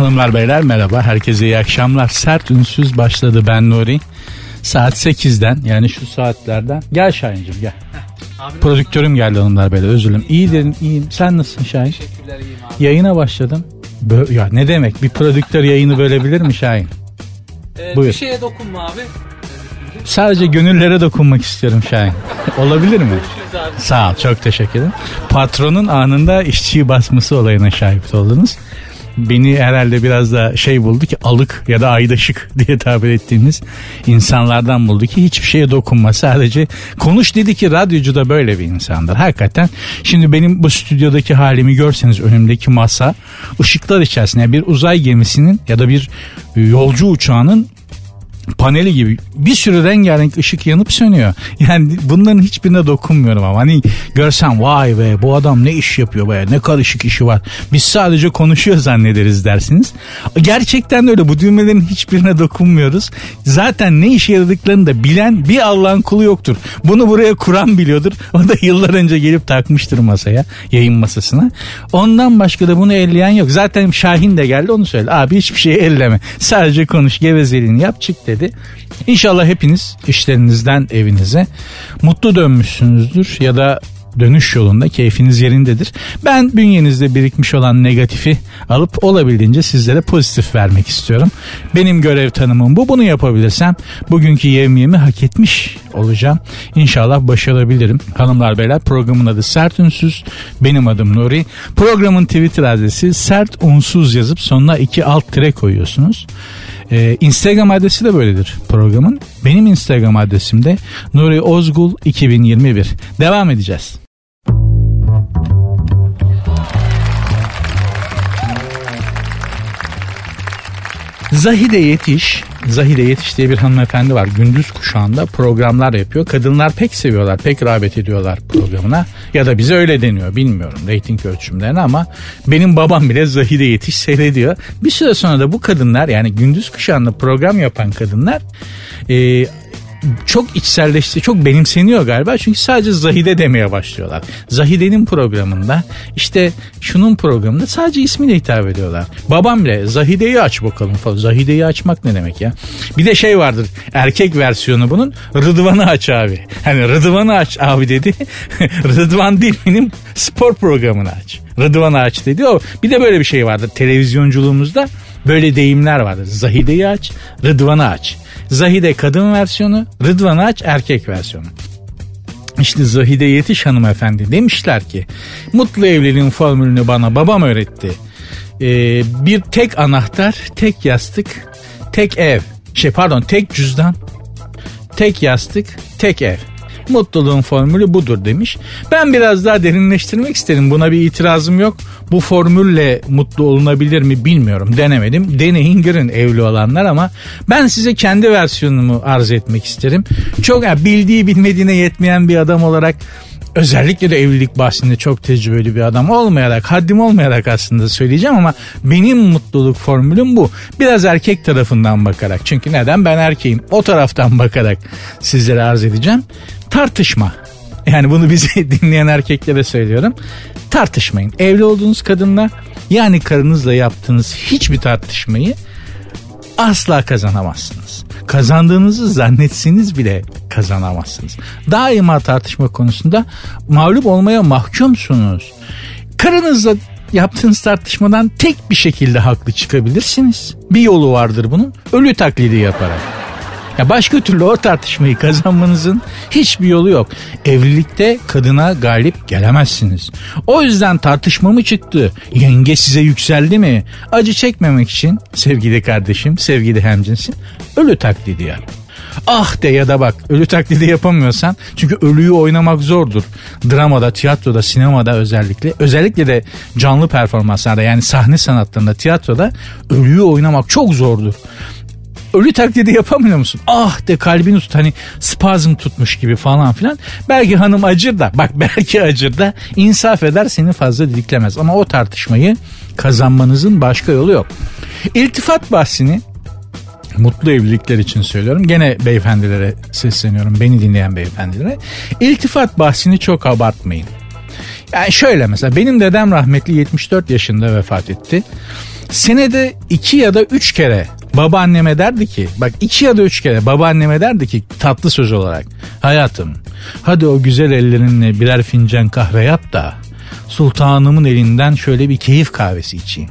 Hanımlar beyler merhaba. Herkese iyi akşamlar. Sert ünsüz başladı ben Nuri. Saat 8'den yani şu saatlerden. Gel Şahin'cim gel. Abi Prodüktörüm geldi hanımlar beyler özür dilerim. İyi dedim iyiyim. Sen nasılsın Şahin? Teşekkürler iyiyim abi. Yayına başladım. Bö- ya ne demek bir prodüktör yayını bölebilir mi Şahin? Ee, Buyur. Bir şeye dokunma abi. Sadece gönüllere dokunmak istiyorum Şahin. Olabilir mi? Sağ ol çok teşekkür ederim. Patronun anında işçiyi basması olayına şahit oldunuz. Beni herhalde biraz da şey buldu ki alık ya da aydaşık diye tabir ettiğimiz insanlardan buldu ki hiçbir şeye dokunma sadece konuş dedi ki radyocu da böyle bir insandır hakikaten. Şimdi benim bu stüdyodaki halimi görseniz önümdeki masa ışıklar içerisinde bir uzay gemisinin ya da bir yolcu uçağının paneli gibi bir sürü rengarenk ışık yanıp sönüyor. Yani bunların hiçbirine dokunmuyorum ama hani görsem vay be bu adam ne iş yapıyor be ne karışık işi var. Biz sadece konuşuyor zannederiz dersiniz. Gerçekten de öyle bu düğmelerin hiçbirine dokunmuyoruz. Zaten ne işe yaradıklarını da bilen bir Allah'ın kulu yoktur. Bunu buraya kuran biliyordur. O da yıllar önce gelip takmıştır masaya yayın masasına. Ondan başka da bunu elleyen yok. Zaten Şahin de geldi onu söyle. Abi hiçbir şey elleme. Sadece konuş gevezeliğini yap çık dedi. İnşallah hepiniz işlerinizden evinize mutlu dönmüşsünüzdür ya da dönüş yolunda keyfiniz yerindedir. Ben bünyenizde birikmiş olan negatifi alıp olabildiğince sizlere pozitif vermek istiyorum. Benim görev tanımım bu. Bunu yapabilirsem bugünkü yevmiyemi hak etmiş olacağım. İnşallah başarabilirim. Hanımlar beyler programın adı Sert Ünsüz. Benim adım Nuri. Programın Twitter adresi Sert Unsuz yazıp sonuna iki alt tire koyuyorsunuz. Ee, Instagram adresi de böyledir programın. Benim Instagram adresim de Nuri Ozgul 2021. Devam edeceğiz. Zahide Yetiş, Zahide Yetiş diye bir hanımefendi var. Gündüz kuşağında programlar yapıyor. Kadınlar pek seviyorlar, pek rağbet ediyorlar programına. Ya da bize öyle deniyor bilmiyorum reyting ölçümlerini ama benim babam bile Zahide Yetiş seyrediyor. Bir süre sonra da bu kadınlar yani gündüz kuşağında program yapan kadınlar e, çok içselleşti, çok benimseniyor galiba. Çünkü sadece Zahide demeye başlıyorlar. Zahide'nin programında işte şunun programında sadece ismiyle hitap ediyorlar. Babam bile Zahide'yi aç bakalım falan. Zahide'yi açmak ne demek ya? Bir de şey vardır erkek versiyonu bunun Rıdvan'ı aç abi. Hani Rıdvan'ı aç abi dedi. Rıdvan değil benim spor programını aç. Rıdvan'ı aç dedi. O bir de böyle bir şey vardır televizyonculuğumuzda. Böyle deyimler vardır. Zahide'yi aç, Rıdvan'ı aç. Zahide kadın versiyonu, Rıdvan Aç erkek versiyonu. İşte Zahide Yetiş hanımefendi demişler ki mutlu evliliğin formülünü bana babam öğretti. Ee, bir tek anahtar, tek yastık, tek ev. Şey pardon tek cüzdan, tek yastık, tek ev. Mutluluğun formülü budur demiş. Ben biraz daha derinleştirmek isterim. Buna bir itirazım yok. Bu formülle mutlu olunabilir mi bilmiyorum. Denemedim. Deneyin girin evli olanlar ama ben size kendi versiyonumu arz etmek isterim. Çok yani bildiği bilmediğine yetmeyen bir adam olarak özellikle de evlilik bahsinde çok tecrübeli bir adam olmayarak haddim olmayarak aslında söyleyeceğim ama benim mutluluk formülüm bu. Biraz erkek tarafından bakarak çünkü neden ben erkeğim o taraftan bakarak sizlere arz edeceğim. Tartışma. Yani bunu bizi dinleyen erkeklere söylüyorum. Tartışmayın. Evli olduğunuz kadınla yani karınızla yaptığınız hiçbir tartışmayı asla kazanamazsınız. Kazandığınızı zannetseniz bile kazanamazsınız. Daima tartışma konusunda mağlup olmaya mahkumsunuz. Karınızla yaptığınız tartışmadan tek bir şekilde haklı çıkabilirsiniz. Bir yolu vardır bunun. Ölü taklidi yaparak. Ya başka türlü o tartışmayı kazanmanızın hiçbir yolu yok. Evlilikte kadına galip gelemezsiniz. O yüzden tartışma mı çıktı? Yenge size yükseldi mi? Acı çekmemek için sevgili kardeşim, sevgili hemcinsin ölü taklidi yap. Ah de ya da bak ölü taklidi yapamıyorsan çünkü ölüyü oynamak zordur. Dramada, tiyatroda, sinemada özellikle özellikle de canlı performanslarda yani sahne sanatlarında, tiyatroda ölüyü oynamak çok zordur ölü taklidi yapamıyor musun? Ah de kalbini tut hani spazm tutmuş gibi falan filan. Belki hanım acır da bak belki acır da insaf eder seni fazla didiklemez. Ama o tartışmayı kazanmanızın başka yolu yok. İltifat bahsini mutlu evlilikler için söylüyorum. Gene beyefendilere sesleniyorum. Beni dinleyen beyefendilere. İltifat bahsini çok abartmayın. Yani şöyle mesela benim dedem rahmetli 74 yaşında vefat etti. Senede iki ya da üç kere babaanneme derdi ki bak iki ya da üç kere babaanneme derdi ki tatlı söz olarak hayatım hadi o güzel ellerinle birer fincan kahve yap da sultanımın elinden şöyle bir keyif kahvesi içeyim.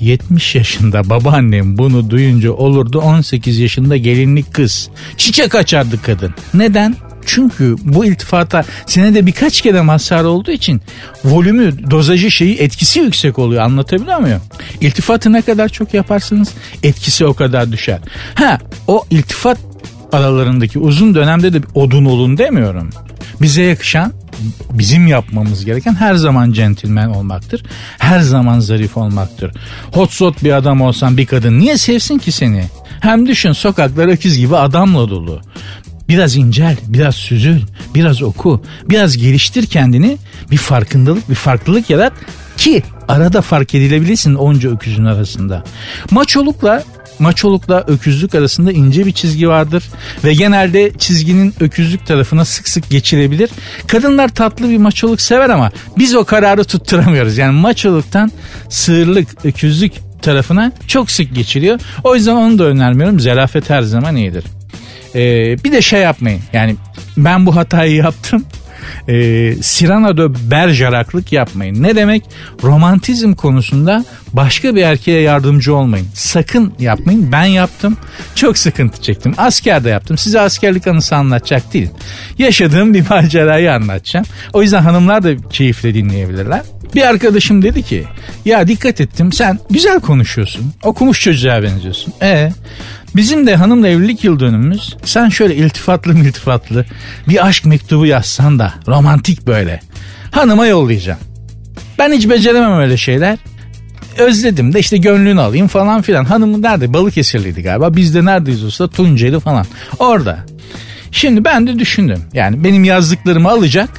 70 yaşında babaannem bunu duyunca olurdu 18 yaşında gelinlik kız. Çiçek açardı kadın. Neden? Çünkü bu iltifata senede birkaç kere mazhar olduğu için volümü, dozajı şeyi etkisi yüksek oluyor. Anlatabiliyor muyum? İltifatı ne kadar çok yaparsınız etkisi o kadar düşer. Ha o iltifat aralarındaki uzun dönemde de odun olun demiyorum. Bize yakışan bizim yapmamız gereken her zaman centilmen olmaktır. Her zaman zarif olmaktır. Hotsot bir adam olsan bir kadın niye sevsin ki seni? Hem düşün sokaklar öküz gibi adamla dolu. Biraz incel, biraz süzül, biraz oku, biraz geliştir kendini. Bir farkındalık, bir farklılık yarat ki arada fark edilebilirsin onca öküzün arasında. Maçolukla maçolukla öküzlük arasında ince bir çizgi vardır ve genelde çizginin öküzlük tarafına sık sık geçilebilir. Kadınlar tatlı bir maçoluk sever ama biz o kararı tutturamıyoruz. Yani maçoluktan sığırlık, öküzlük tarafına çok sık geçiliyor. O yüzden onu da önermiyorum. Zerafet her zaman iyidir. Ee, bir de şey yapmayın. Yani ben bu hatayı yaptım. Ee, Cyrano de Bergerak'lık yapmayın. Ne demek? Romantizm konusunda başka bir erkeğe yardımcı olmayın. Sakın yapmayın. Ben yaptım. Çok sıkıntı çektim. Askerde yaptım. Size askerlik anısı anlatacak değilim. Yaşadığım bir macerayı anlatacağım. O yüzden hanımlar da keyifle dinleyebilirler. Bir arkadaşım dedi ki ya dikkat ettim sen güzel konuşuyorsun. Okumuş çocuğa benziyorsun. E Bizim de hanımla evlilik yıl dönümümüz. Sen şöyle iltifatlı iltifatlı bir aşk mektubu yazsan da romantik böyle. Hanıma yollayacağım. Ben hiç beceremem öyle şeyler. Özledim de işte gönlünü alayım falan filan. Hanımın nerede? Balıkesirliydi galiba. Biz de neredeyiz olsa Tunceli falan. Orada. Şimdi ben de düşündüm. Yani benim yazdıklarımı alacak.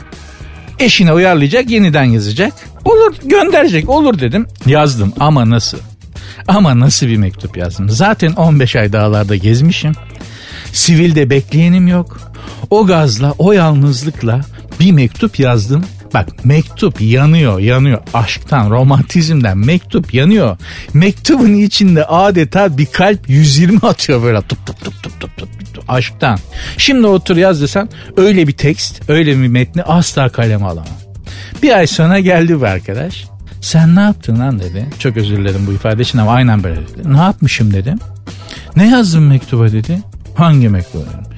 Eşine uyarlayacak. Yeniden yazacak. Olur gönderecek. Olur dedim. Yazdım ama nasıl? Ama nasıl bir mektup yazdım? Zaten 15 ay dağlarda gezmişim. Sivilde bekleyenim yok. O gazla, o yalnızlıkla bir mektup yazdım. Bak mektup yanıyor, yanıyor. Aşktan, romantizmden mektup yanıyor. Mektubun içinde adeta bir kalp 120 atıyor böyle tup tup tup tup tup tup. Aşktan. Şimdi otur yaz desen öyle bir tekst, öyle bir metni asla kaleme alamam. Bir ay sonra geldi bu arkadaş. Sen ne yaptın lan dedi. Çok özür dilerim bu ifade için ama aynen böyle dedi. Ne yapmışım dedim. Ne yazdın mektuba dedi. Hangi mektuba dedim.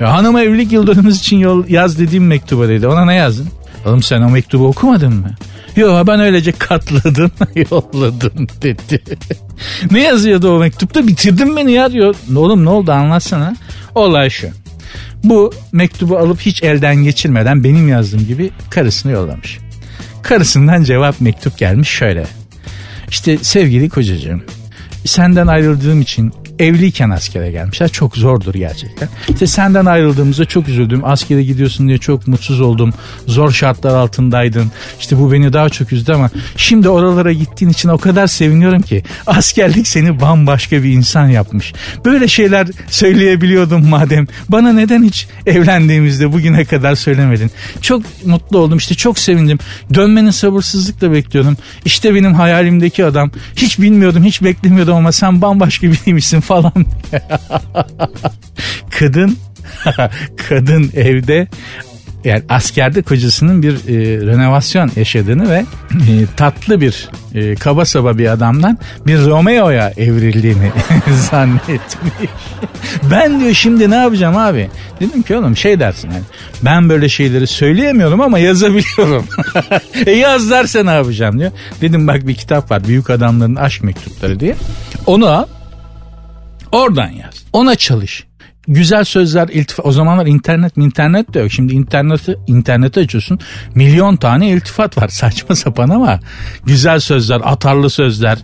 Ya hanıma evlilik yıldönümümüz için yol, yaz dediğim mektuba dedi. Ona ne yazdın? Oğlum sen o mektubu okumadın mı? Yok ben öylece katladım yolladım dedi. ne yazıyordu o mektupta bitirdin beni ya diyor. Oğlum ne oldu anlatsana. Olay şu. Bu mektubu alıp hiç elden geçirmeden benim yazdığım gibi karısını yollamış. Karısından cevap mektup gelmiş şöyle. İşte sevgili kocacığım senden ayrıldığım için evliyken askere gelmişler. Çok zordur gerçekten. İşte senden ayrıldığımızda çok üzüldüm. Askere gidiyorsun diye çok mutsuz oldum. Zor şartlar altındaydın. İşte bu beni daha çok üzdü ama şimdi oralara gittiğin için o kadar seviniyorum ki askerlik seni bambaşka bir insan yapmış. Böyle şeyler söyleyebiliyordum madem. Bana neden hiç evlendiğimizde bugüne kadar söylemedin? Çok mutlu oldum. İşte çok sevindim. Dönmeni sabırsızlıkla bekliyordum. İşte benim hayalimdeki adam. Hiç bilmiyordum, hiç beklemiyordum ama sen bambaşka biriymişsin falan. kadın kadın evde yani askerde kocasının bir e, renovasyon yaşadığını ve e, tatlı bir e, kaba saba bir adamdan bir Romeo'ya evrildiğini zannetmiş. ben diyor şimdi ne yapacağım abi? Dedim ki oğlum şey dersin yani ben böyle şeyleri söyleyemiyorum ama yazabiliyorum. e yaz derse ne yapacağım diyor. Dedim bak bir kitap var büyük adamların aşk mektupları diye. Onu al Oradan yaz. Ona çalış. Güzel sözler iltifat. O zamanlar internet mi internet de yok. Şimdi interneti internete açıyorsun. Milyon tane iltifat var. Saçma sapan ama güzel sözler, atarlı sözler.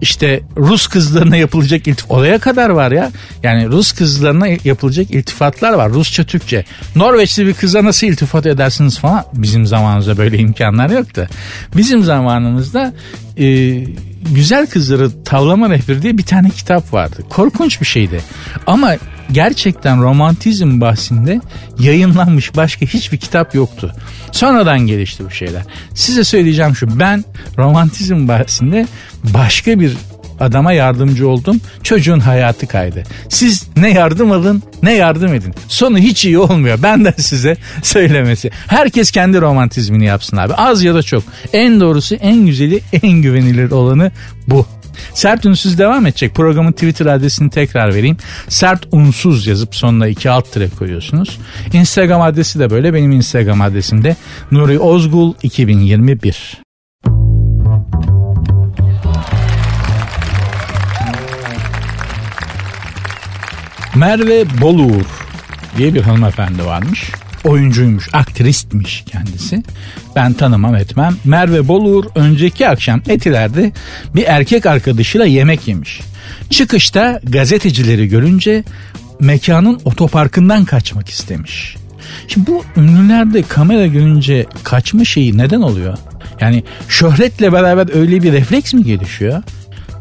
İşte Rus kızlarına yapılacak iltifat. Oraya kadar var ya. Yani Rus kızlarına yapılacak iltifatlar var. Rusça, Türkçe. Norveçli bir kıza nasıl iltifat edersiniz falan. Bizim zamanımızda böyle imkanlar yoktu. Bizim zamanımızda e, Güzel Kızları Tavlama Rehberi diye bir tane kitap vardı. Korkunç bir şeydi. Ama gerçekten romantizm bahsinde yayınlanmış başka hiçbir kitap yoktu. Sonradan gelişti bu şeyler. Size söyleyeceğim şu ben romantizm bahsinde başka bir adama yardımcı oldum. Çocuğun hayatı kaydı. Siz ne yardım alın ne yardım edin. Sonu hiç iyi olmuyor. Benden size söylemesi. Herkes kendi romantizmini yapsın abi. Az ya da çok. En doğrusu en güzeli en güvenilir olanı bu. Sert Unsuz devam edecek. Programın Twitter adresini tekrar vereyim. Sert Unsuz yazıp sonuna iki alt tire koyuyorsunuz. Instagram adresi de böyle. Benim Instagram adresim de Nuri Ozgul 2021. Merve Boluğur diye bir hanımefendi varmış. Oyuncuymuş, aktristmiş kendisi. Ben tanımam etmem. Merve Boluğur önceki akşam Etiler'de bir erkek arkadaşıyla yemek yemiş. Çıkışta gazetecileri görünce mekanın otoparkından kaçmak istemiş. Şimdi bu ünlülerde kamera görünce kaçma şeyi neden oluyor? Yani şöhretle beraber öyle bir refleks mi gelişiyor?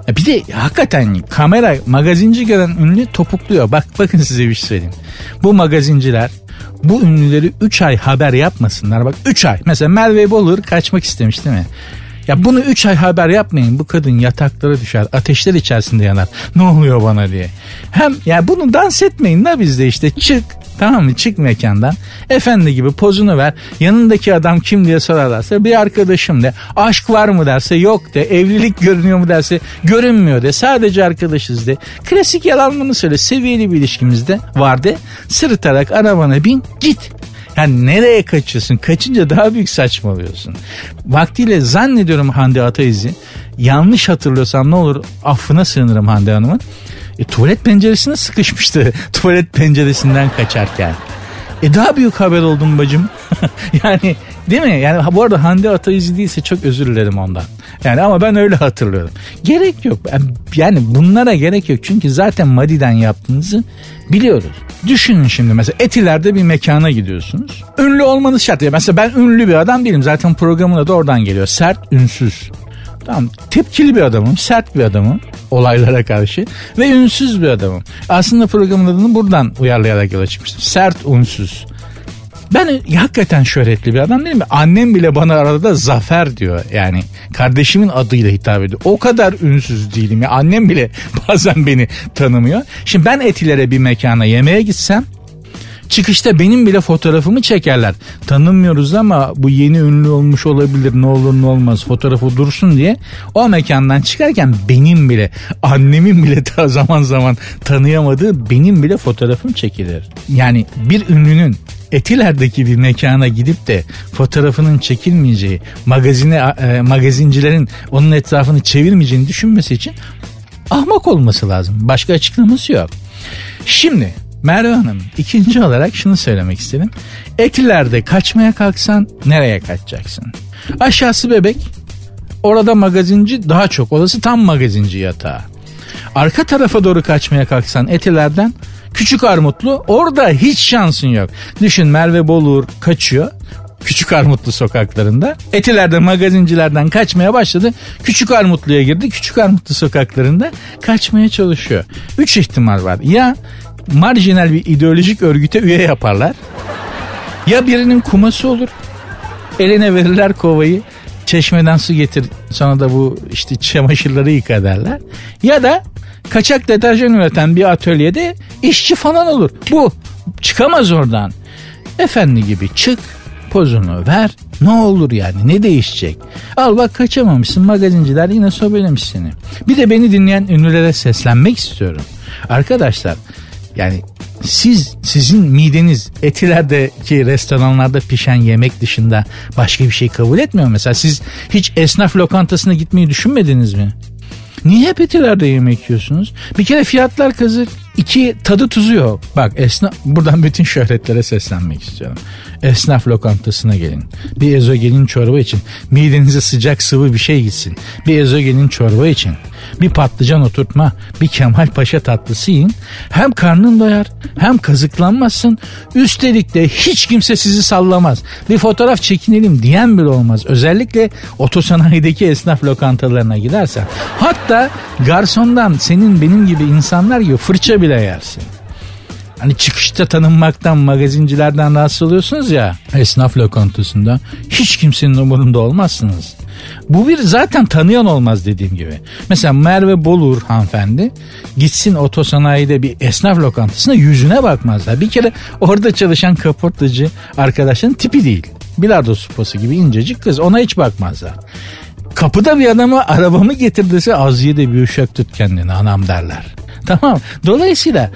Ya bir de hakikaten kamera magazinci gören ünlü topukluyor. Bak bakın size bir şey söyleyeyim. Bu magazinciler bu ünlüleri 3 ay haber yapmasınlar. Bak 3 ay. Mesela Merve Bolur kaçmak istemiş değil mi? Ya bunu 3 ay haber yapmayın. Bu kadın yataklara düşer. Ateşler içerisinde yanar. Ne oluyor bana diye. Hem ya bunu dans etmeyin da bizde işte çık Tamam mı? Çık mekandan. Efendi gibi pozunu ver. Yanındaki adam kim diye sorarlarsa bir arkadaşım de. Aşk var mı derse yok de. Evlilik görünüyor mu derse görünmüyor de. Sadece arkadaşız de. Klasik yalanlarını söyle. Seviyeli bir ilişkimizde var de. Sırıtarak arabana bin git. Yani nereye kaçıyorsun? Kaçınca daha büyük saçmalıyorsun. Vaktiyle zannediyorum Hande Ataiz'i yanlış hatırlıyorsam ne olur affına sığınırım Hande Hanım'ın. E, tuvalet penceresine sıkışmıştı tuvalet penceresinden kaçarken. E daha büyük haber oldum bacım. yani değil mi? Yani bu arada Hande Ataizi değilse çok özür dilerim ondan. Yani ama ben öyle hatırlıyorum. Gerek yok. Yani bunlara gerek yok. Çünkü zaten Madi'den yaptığınızı biliyoruz. Düşünün şimdi mesela Etiler'de bir mekana gidiyorsunuz. Ünlü olmanız şart. Ya mesela ben ünlü bir adam değilim. Zaten programına da oradan geliyor. Sert, ünsüz. Tamam tepkili bir adamım, sert bir adamım olaylara karşı ve ünsüz bir adamım. Aslında programın adını buradan uyarlayarak yola çıkmıştım. Sert, unsuz. Ben hakikaten şöhretli bir adam değilim mi? Annem bile bana arada Zafer diyor. Yani kardeşimin adıyla hitap ediyor. O kadar ünsüz değilim. Ya. Annem bile bazen beni tanımıyor. Şimdi ben etilere bir mekana yemeğe gitsem Çıkışta benim bile fotoğrafımı çekerler. Tanınmıyoruz ama bu yeni ünlü olmuş olabilir ne olur ne olmaz fotoğrafı dursun diye. O mekandan çıkarken benim bile annemin bile ta zaman zaman tanıyamadığı benim bile fotoğrafım çekilir. Yani bir ünlünün Etiler'deki bir mekana gidip de fotoğrafının çekilmeyeceği, magazine e, magazincilerin onun etrafını çevirmeyeceğini düşünmesi için ahmak olması lazım. Başka açıklaması yok. Şimdi Merve Hanım ikinci olarak şunu söylemek istedim. Etilerde kaçmaya kalksan nereye kaçacaksın? Aşağısı bebek orada magazinci daha çok olası tam magazinci yatağı. Arka tarafa doğru kaçmaya kalksan etilerden Küçük Armutlu orada hiç şansın yok. Düşün Merve Bolur kaçıyor. Küçük Armutlu sokaklarında. Etilerden magazincilerden kaçmaya başladı. Küçük Armutlu'ya girdi. Küçük Armutlu sokaklarında kaçmaya çalışıyor. Üç ihtimal var. Ya marjinal bir ideolojik örgüte üye yaparlar. Ya birinin kuması olur. Eline verirler kovayı. Çeşmeden su getir sonra da bu işte çamaşırları yıka derler. Ya da kaçak deterjan üreten bir atölyede işçi falan olur. Bu çıkamaz oradan. Efendi gibi çık pozunu ver. Ne olur yani ne değişecek? Al bak kaçamamışsın magazinciler yine sobelemiş seni. Bir de beni dinleyen ünlülere seslenmek istiyorum. Arkadaşlar yani siz sizin mideniz etilerdeki restoranlarda pişen yemek dışında başka bir şey kabul etmiyor mesela siz hiç esnaf lokantasına gitmeyi düşünmediniz mi? Niye hep etilerde yemek yiyorsunuz? Bir kere fiyatlar kazık. İki tadı tuzu yok. Bak esnaf buradan bütün şöhretlere seslenmek istiyorum. Esnaf lokantasına gelin. Bir ezogelin çorba için. Midenize sıcak sıvı bir şey gitsin. Bir ezogelin çorba için. Bir patlıcan oturtma. Bir Kemal Paşa tatlısı yiyin. Hem karnın doyar hem kazıklanmazsın. Üstelik de hiç kimse sizi sallamaz. Bir fotoğraf çekinelim diyen bile olmaz. Özellikle otosanayideki esnaf lokantalarına gidersen. Hatta garsondan senin benim gibi insanlar gibi fırça bile yersin. Hani çıkışta tanınmaktan, magazincilerden rahatsız oluyorsunuz ya esnaf lokantasında hiç kimsenin umurunda olmazsınız. Bu bir zaten tanıyan olmaz dediğim gibi. Mesela Merve Bolur hanımefendi gitsin otosanayide bir esnaf lokantasına yüzüne bakmazlar. Bir kere orada çalışan kaportacı arkadaşların tipi değil. Bilardo supası gibi incecik kız ona hiç bakmazlar. Kapıda bir adama arabamı getirdiyse az ye de bir uşak tut kendini anam derler. Tamam. Dolayısıyla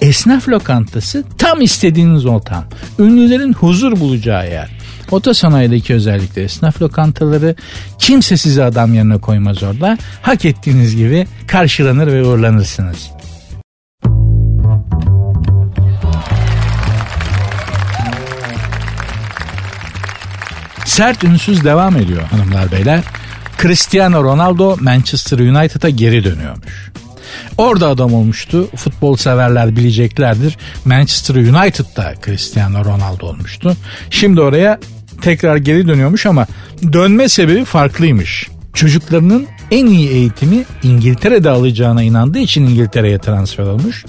esnaf lokantası tam istediğiniz ortam. Ünlülerin huzur bulacağı yer. Otosanayideki özellikle esnaf lokantaları kimse sizi adam yerine koymaz orada. Hak ettiğiniz gibi karşılanır ve uğurlanırsınız. Sert ünsüz devam ediyor hanımlar beyler. Cristiano Ronaldo Manchester United'a geri dönüyormuş. Orada adam olmuştu. Futbol severler bileceklerdir. Manchester United'da Cristiano Ronaldo olmuştu. Şimdi oraya tekrar geri dönüyormuş ama dönme sebebi farklıymış. Çocuklarının en iyi eğitimi İngiltere'de alacağına inandığı için İngiltere'ye transfer olmuş.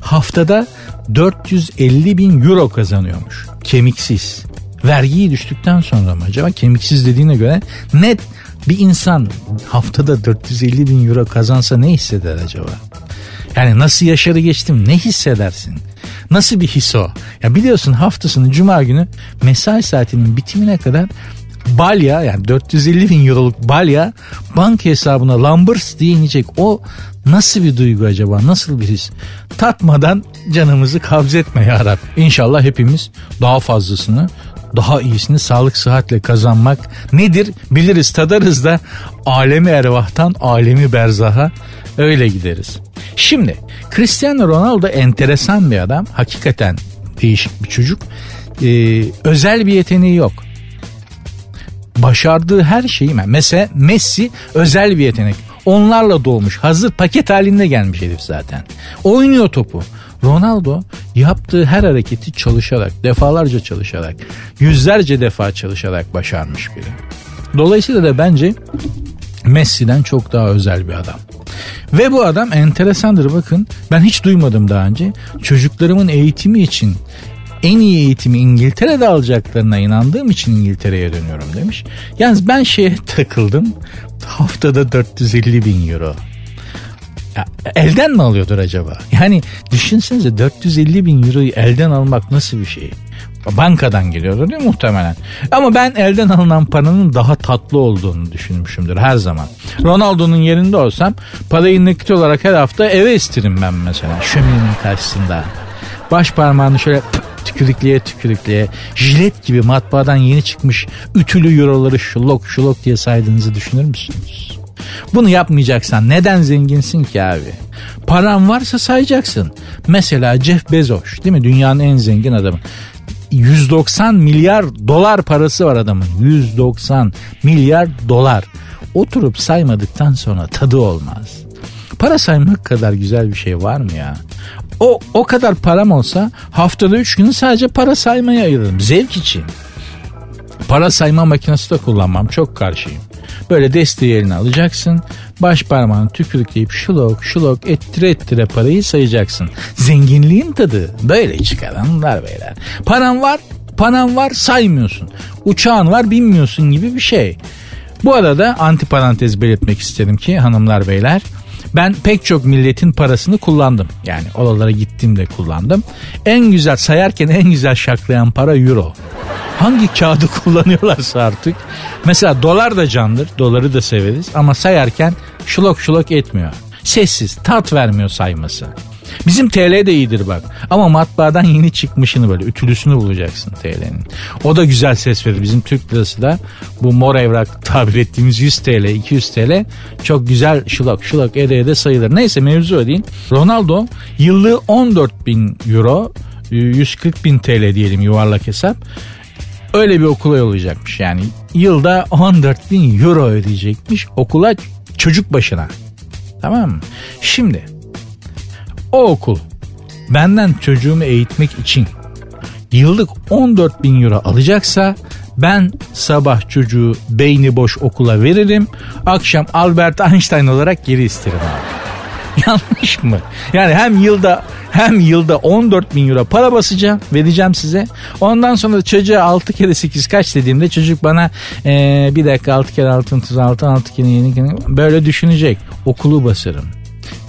Haftada 450 bin euro kazanıyormuş. Kemiksiz. Vergiyi düştükten sonra mı acaba? Kemiksiz dediğine göre net bir insan haftada 450 bin euro kazansa ne hisseder acaba? Yani nasıl yaşarı geçtim ne hissedersin? Nasıl bir his o? Ya biliyorsun haftasını cuma günü mesai saatinin bitimine kadar balya yani 450 bin euroluk balya banka hesabına lambırs diye inecek. O nasıl bir duygu acaba? Nasıl bir his? Tatmadan canımızı kabz etme ya Rab. İnşallah hepimiz daha fazlasını daha iyisini sağlık sıhhatle kazanmak nedir? Biliriz tadarız da alemi ervahtan alemi berzaha öyle gideriz. Şimdi Cristiano Ronaldo enteresan bir adam hakikaten değişik bir çocuk. Ee, özel bir yeteneği yok. Başardığı her şeyi mesela Messi özel bir yetenek. Onlarla doğmuş hazır paket halinde gelmiş herif zaten. Oynuyor topu Ronaldo yaptığı her hareketi çalışarak, defalarca çalışarak, yüzlerce defa çalışarak başarmış biri. Dolayısıyla da bence Messi'den çok daha özel bir adam. Ve bu adam enteresandır bakın ben hiç duymadım daha önce. Çocuklarımın eğitimi için en iyi eğitimi İngiltere'de alacaklarına inandığım için İngiltere'ye dönüyorum demiş. Yalnız ben şeye takıldım. Haftada 450 bin euro. Ya, elden mi alıyordur acaba? Yani düşünsenize 450 bin euroyu elden almak nasıl bir şey? Bankadan geliyordur değil mi muhtemelen? Ama ben elden alınan paranın daha tatlı olduğunu düşünmüşümdür her zaman. Ronaldo'nun yerinde olsam parayı nakit olarak her hafta eve isterim ben mesela şöminenin karşısında. Baş parmağını şöyle tükürükleye tükürükleye jilet gibi matbaadan yeni çıkmış ütülü euroları şulok şulok diye saydığınızı düşünür müsünüz? Bunu yapmayacaksan neden zenginsin ki abi? Paran varsa sayacaksın. Mesela Jeff Bezos değil mi? Dünyanın en zengin adamı. 190 milyar dolar parası var adamın. 190 milyar dolar. Oturup saymadıktan sonra tadı olmaz. Para saymak kadar güzel bir şey var mı ya? O, o kadar param olsa haftada 3 günü sadece para saymaya ayırırım. Zevk için. Para sayma makinesi de kullanmam. Çok karşıyım. Böyle desteği eline alacaksın. Baş parmağını tükürükleyip şulok şulok ettire ettire parayı sayacaksın. Zenginliğin tadı böyle çıkar hanımlar beyler. Paran var paran var saymıyorsun. Uçağın var binmiyorsun gibi bir şey. Bu arada anti parantez belirtmek isterim ki hanımlar beyler ben pek çok milletin parasını kullandım. Yani oralara gittiğimde kullandım. En güzel sayarken en güzel şaklayan para euro. Hangi kağıdı kullanıyorlarsa artık. Mesela dolar da candır. Doları da severiz. Ama sayarken şulok şulok etmiyor. Sessiz, tat vermiyor sayması. Bizim TL de iyidir bak. Ama matbaadan yeni çıkmışını böyle ütülüsünü bulacaksın TL'nin. O da güzel ses verir. Bizim Türk lirası da bu mor evrak tabir ettiğimiz 100 TL, 200 TL çok güzel şulak şulak ede ede sayılır. Neyse mevzu o. Ronaldo yıllığı 14 bin euro 140 bin TL diyelim yuvarlak hesap. Öyle bir okula yollayacakmış yani. Yılda 14 bin euro ödeyecekmiş okula çocuk başına. Tamam mı? Şimdi o okul benden çocuğumu eğitmek için yıllık 14 bin euro alacaksa ben sabah çocuğu beyni boş okula veririm. Akşam Albert Einstein olarak geri isterim abi. Yanlış mı? Yani hem yılda hem yılda 14 bin euro para basacağım vereceğim size. Ondan sonra çocuğa 6 kere 8 kaç dediğimde çocuk bana ee, bir dakika 6 kere 6 36 6 kere yeni böyle düşünecek. Okulu basarım.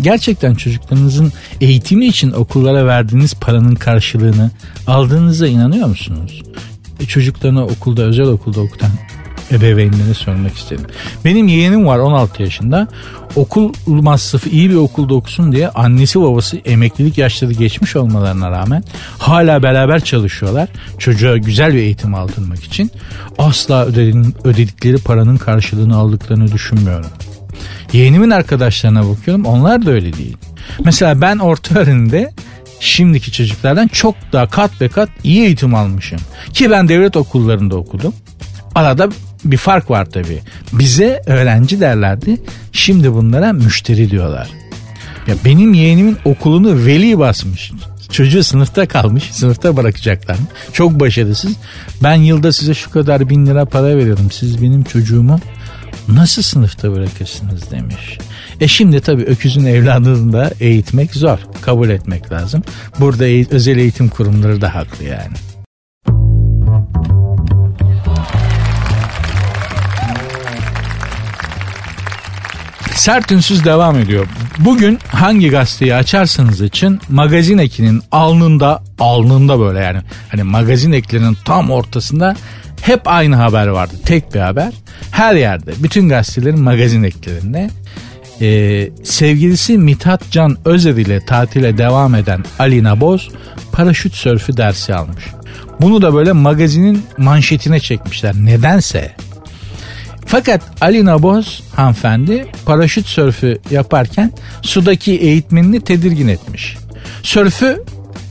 Gerçekten çocuklarınızın eğitimi için okullara verdiğiniz paranın karşılığını aldığınıza inanıyor musunuz? E, çocuklarını okulda özel okulda okutan ebeveynlere sormak istedim. Benim yeğenim var 16 yaşında. Okul masrafı iyi bir okulda okusun diye annesi babası emeklilik yaşları geçmiş olmalarına rağmen hala beraber çalışıyorlar. Çocuğa güzel bir eğitim aldırmak için asla ödedikleri paranın karşılığını aldıklarını düşünmüyorum. Yeğenimin arkadaşlarına bakıyorum onlar da öyle değil. Mesela ben orta öğrenimde şimdiki çocuklardan çok daha kat ve kat iyi eğitim almışım. Ki ben devlet okullarında okudum. Arada bir fark var tabii. Bize öğrenci derlerdi. Şimdi bunlara müşteri diyorlar. Ya benim yeğenimin okulunu veli basmış. Çocuğu sınıfta kalmış. Sınıfta bırakacaklar. Çok başarısız. Ben yılda size şu kadar bin lira para veriyorum. Siz benim çocuğumu nasıl sınıfta bırakırsınız demiş. E şimdi tabii öküzün evladını da eğitmek zor. Kabul etmek lazım. Burada özel eğitim kurumları da haklı yani. Sert ünsüz devam ediyor. Bugün hangi gazeteyi açarsanız için magazin ekinin alnında alnında böyle yani hani magazin eklerinin tam ortasında hep aynı haber vardı. Tek bir haber. Her yerde. Bütün gazetelerin magazin eklerinde. Ee, sevgilisi Mithat Can Özer ile tatile devam eden Alina Boz paraşüt sörfü dersi almış. Bunu da böyle magazinin manşetine çekmişler. Nedense. Fakat Alina Boz hanımefendi paraşüt sörfü yaparken sudaki eğitmenini tedirgin etmiş. Sörfü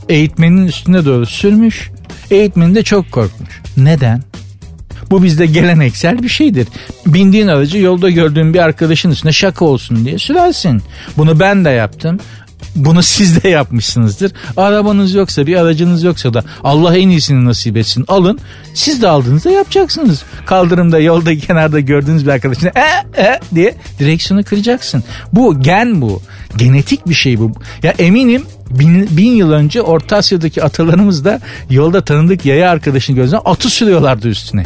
eğitmenin üstüne doğru sürmüş. Eğitmen de çok korkmuş. Neden? Bu bizde geleneksel bir şeydir. Bindiğin aracı yolda gördüğün bir arkadaşın üstüne şaka olsun diye sürersin. Bunu ben de yaptım. Bunu siz de yapmışsınızdır. Arabanız yoksa bir aracınız yoksa da Allah en iyisini nasip etsin alın. Siz de aldığınızda yapacaksınız. Kaldırımda yolda kenarda gördüğünüz bir arkadaşına e e diye direksiyonu kıracaksın. Bu gen bu. Genetik bir şey bu. Ya eminim bin, bin yıl önce Orta Asya'daki atalarımız da yolda tanıdık yaya arkadaşını gözüne atı sürüyorlardı üstüne.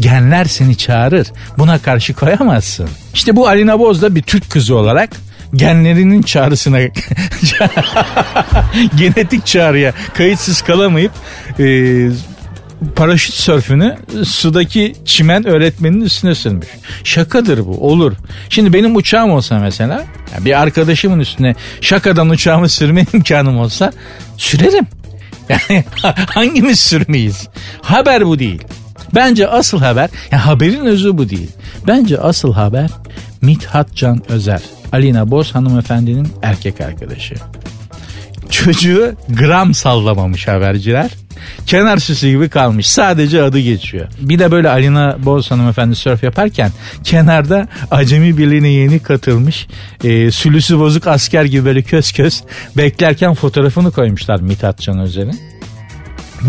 Genler seni çağırır. Buna karşı koyamazsın. İşte bu Alina Boz da bir Türk kızı olarak genlerinin çağrısına genetik çağrıya kayıtsız kalamayıp e, paraşüt sörfünü sudaki çimen öğretmenin üstüne sürmüş. Şakadır bu olur. Şimdi benim uçağım olsa mesela bir arkadaşımın üstüne şakadan uçağımı sürme imkanım olsa sürerim. Yani hangimiz sürmeyiz? Haber bu değil. Bence asıl haber, yani haberin özü bu değil. Bence asıl haber Mithat Can Özer. Alina Boz hanımefendinin erkek arkadaşı. Çocuğu gram sallamamış haberciler. Kenar süsü gibi kalmış. Sadece adı geçiyor. Bir de böyle Alina Boz hanımefendi surf yaparken kenarda acemi birliğine yeni katılmış e, sülüsü bozuk asker gibi böyle köz köz beklerken fotoğrafını koymuşlar Mithat Can Özer'in.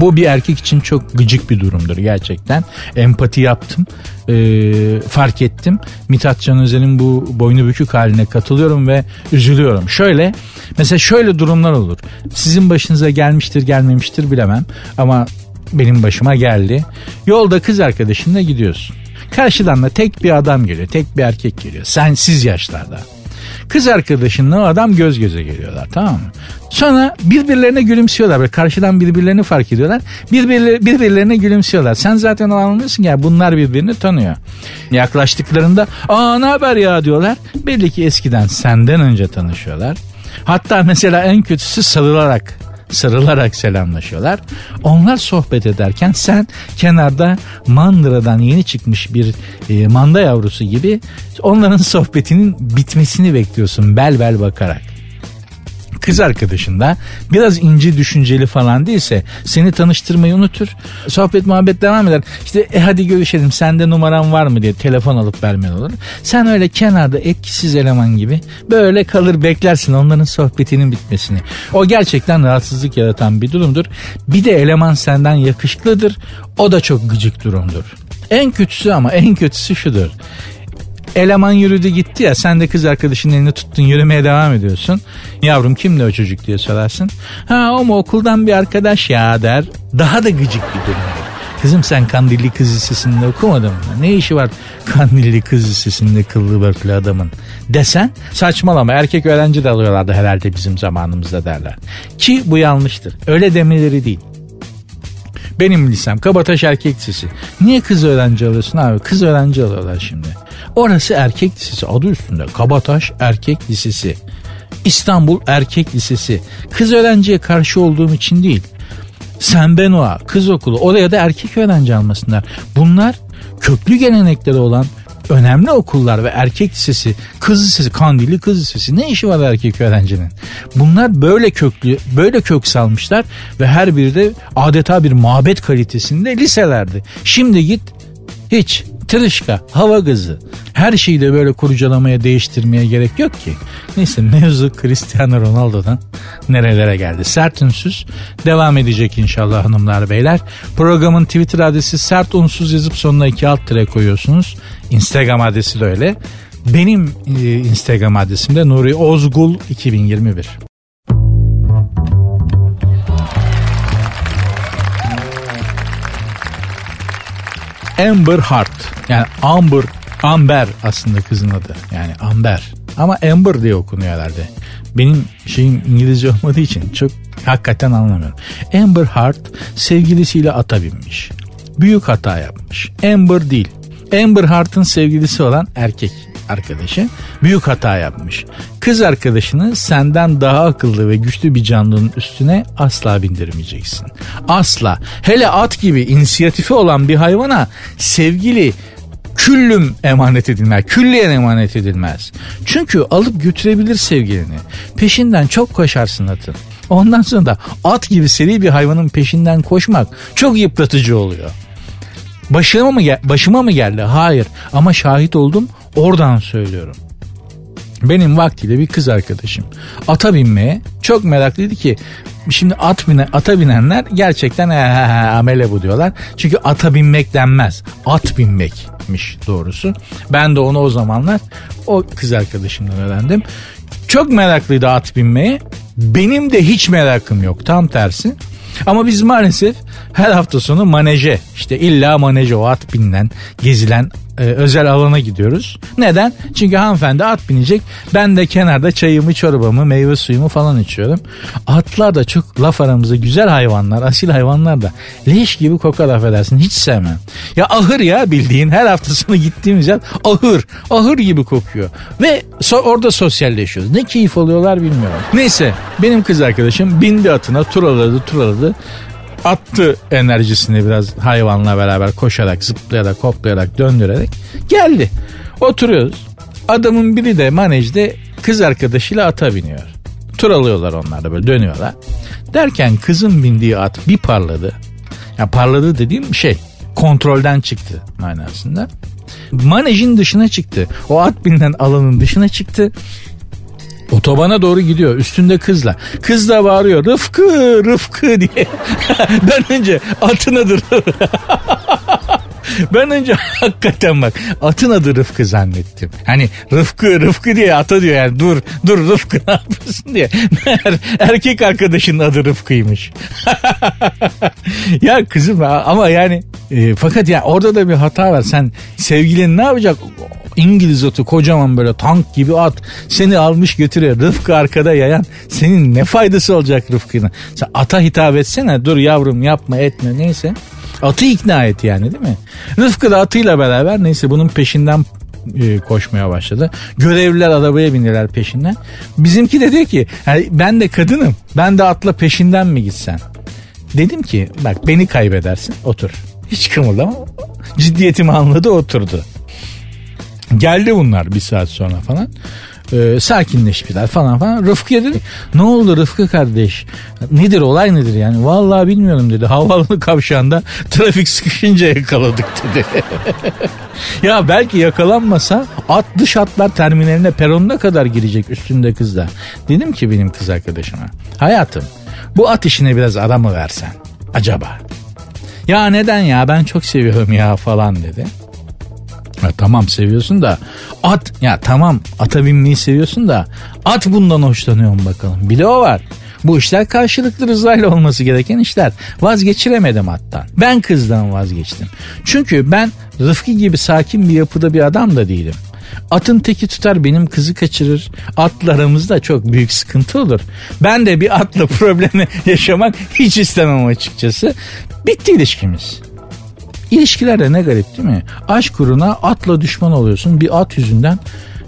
Bu bir erkek için çok gıcık bir durumdur gerçekten. Empati yaptım. E, fark ettim. Mithat Can Özel'in bu boynu bükük haline katılıyorum ve üzülüyorum. Şöyle mesela şöyle durumlar olur. Sizin başınıza gelmiştir gelmemiştir bilemem ama benim başıma geldi. Yolda kız arkadaşınla gidiyorsun. Karşıdan da tek bir adam geliyor. Tek bir erkek geliyor. Sensiz yaşlarda. Kız arkadaşınla o adam göz göze geliyorlar tamam mı? Sonra birbirlerine gülümsüyorlar. Böyle karşıdan birbirlerini fark ediyorlar. Birbirleri, birbirlerine gülümsüyorlar. Sen zaten anlıyorsun ya bunlar birbirini tanıyor. Yaklaştıklarında aa ne haber ya diyorlar. Belli ki eskiden senden önce tanışıyorlar. Hatta mesela en kötüsü sarılarak sarılarak selamlaşıyorlar. Onlar sohbet ederken sen kenarda mandıradan yeni çıkmış bir e, manda yavrusu gibi onların sohbetinin bitmesini bekliyorsun bel bel bakarak kız arkadaşın da biraz ince düşünceli falan değilse seni tanıştırmayı unutur. Sohbet muhabbet devam eder. İşte e hadi görüşelim sende numaran var mı diye telefon alıp vermen olur. Sen öyle kenarda etkisiz eleman gibi böyle kalır beklersin onların sohbetinin bitmesini. O gerçekten rahatsızlık yaratan bir durumdur. Bir de eleman senden yakışıklıdır. O da çok gıcık durumdur. En kötüsü ama en kötüsü şudur Eleman yürüdü gitti ya sen de kız arkadaşının elini tuttun yürümeye devam ediyorsun. Yavrum kimdi o çocuk diye sorarsın. Ha o mu okuldan bir arkadaş ya der. Daha da gıcık bir durum. Kızım sen Kandilli Kız Lisesi'nde okumadın mı? Ne işi var Kandilli Kız Lisesi'nde kıllı börtlü adamın? Desen saçmalama erkek öğrenci de alıyorlardı herhalde bizim zamanımızda derler. Ki bu yanlıştır. Öyle demeleri değil. Benim lisem Kabataş Erkek Lisesi. Niye kız öğrenci alıyorsun abi? Kız öğrenci alıyorlar şimdi. Orası erkek lisesi adı üstünde. Kabataş Erkek Lisesi. İstanbul Erkek Lisesi. Kız öğrenciye karşı olduğum için değil. Sen Benoa, kız okulu oraya da erkek öğrenci almasınlar. Bunlar köklü gelenekleri olan önemli okullar ve erkek lisesi, kız lisesi, Kandilli kız lisesi ne işi var erkek öğrencinin? Bunlar böyle köklü, böyle kök salmışlar ve her biri de adeta bir mabet kalitesinde liselerdi. Şimdi git hiç tırışka, hava gazı. Her şeyi de böyle kurcalamaya, değiştirmeye gerek yok ki. Neyse mevzu Cristiano Ronaldo'dan nerelere geldi. Sert Ünsüz devam edecek inşallah hanımlar beyler. Programın Twitter adresi sert unsuz yazıp sonuna iki alt tire koyuyorsunuz. Instagram adresi de öyle. Benim e, Instagram adresim de Nuri Ozgul 2021. Amber Heart. Yani Amber, Amber aslında kızın adı. Yani Amber. Ama Amber diye okunuyor herhalde. Benim şeyim İngilizce olmadığı için çok hakikaten anlamıyorum. Amber Heart sevgilisiyle ata binmiş. Büyük hata yapmış. Amber değil. Amber Heart'ın sevgilisi olan erkek arkadaşı büyük hata yapmış. Kız arkadaşını senden daha akıllı ve güçlü bir canlının üstüne asla bindirmeyeceksin. Asla. Hele at gibi inisiyatifi olan bir hayvana sevgili küllüm emanet edilmez. Külliyen emanet edilmez. Çünkü alıp götürebilir sevgilini. Peşinden çok koşarsın atın. Ondan sonra da at gibi seri bir hayvanın peşinden koşmak çok yıpratıcı oluyor. Başıma mı, gel başıma mı geldi? Hayır. Ama şahit oldum oradan söylüyorum. Benim vaktiyle bir kız arkadaşım ata binmeye çok meraklıydı ki şimdi at bine, ata binenler gerçekten he, he, amele bu diyorlar. Çünkü ata binmek denmez. At binmekmiş doğrusu. Ben de onu o zamanlar o kız arkadaşımdan öğrendim. Çok meraklıydı at binmeye. Benim de hiç merakım yok. Tam tersi. Ama biz maalesef her hafta sonu maneje işte illa maneje o at binilen gezilen e, özel alana gidiyoruz. Neden? Çünkü hanımefendi at binecek. Ben de kenarda çayımı, çorbamı, meyve suyumu falan içiyorum. Atlar da çok laf aramızda güzel hayvanlar, asil hayvanlar da leş gibi kokar affedersin. Hiç sevmem. Ya ahır ya bildiğin her hafta sonu gittiğimiz yer ahır. Ahır gibi kokuyor. Ve so- orada sosyalleşiyoruz. Ne keyif oluyorlar bilmiyorum. Neyse benim kız arkadaşım bindi atına turaladı turaladı attı enerjisini biraz hayvanla beraber koşarak, zıplayarak, hoplayarak, döndürerek geldi. Oturuyoruz. Adamın biri de manejde kız arkadaşıyla ata biniyor. Tur alıyorlar onlar da böyle dönüyorlar. Derken kızın bindiği at bir parladı. Ya parladı dediğim şey kontrolden çıktı manasında. Manejin dışına çıktı. O at binilen alanın dışına çıktı. Otobana doğru gidiyor üstünde kızla. Kız da bağırıyor Rıfkı Rıfkı diye. ben önce atın adı Ben önce hakikaten bak atın adı Rıfkı zannettim. Hani Rıfkı Rıfkı diye ata diyor yani dur dur Rıfkı ne yapıyorsun diye. Meğer erkek arkadaşının adı Rıfkı'ymış. ya kızım ama yani e, fakat ya orada da bir hata var. Sen sevgilin ne yapacak? İngiliz atı kocaman böyle tank gibi at seni almış götürüyor. Rıfkı arkada yayan senin ne faydası olacak Rıfkı'nın? Sen ata hitap etsene dur yavrum yapma etme neyse. Atı ikna et yani değil mi? Rıfkı da atıyla beraber neyse bunun peşinden e, koşmaya başladı. Görevliler arabaya bindiler peşinden. Bizimki de diyor ki yani ben de kadınım ben de atla peşinden mi gitsen? Dedim ki bak beni kaybedersin otur. Hiç kımıldama. Ciddiyetimi anladı oturdu. Geldi bunlar bir saat sonra falan. Ee, sakinleştiler falan falan. Rıfkı'ya dedi ne oldu Rıfkı kardeş? Nedir olay nedir yani? Vallahi bilmiyorum dedi. Havaalanı kavşağında trafik sıkışınca yakaladık dedi. ya belki yakalanmasa at dış atlar terminaline peronuna kadar girecek üstünde kızla. Dedim ki benim kız arkadaşıma. Hayatım bu at işine biraz ara mı versen? Acaba? Ya neden ya ben çok seviyorum ya falan dedi. Ya tamam seviyorsun da at ya tamam ata binmeyi seviyorsun da at bundan hoşlanıyor mu bakalım. Bir de o var. Bu işler karşılıklı rızayla olması gereken işler. Vazgeçiremedim attan. Ben kızdan vazgeçtim. Çünkü ben Rıfkı gibi sakin bir yapıda bir adam da değilim. Atın teki tutar benim kızı kaçırır. Atla aramızda çok büyük sıkıntı olur. Ben de bir atla problemi yaşamak hiç istemem açıkçası. Bitti ilişkimiz. İlişkilerde ne garip değil mi? Aşk uğruna atla düşman oluyorsun. Bir at yüzünden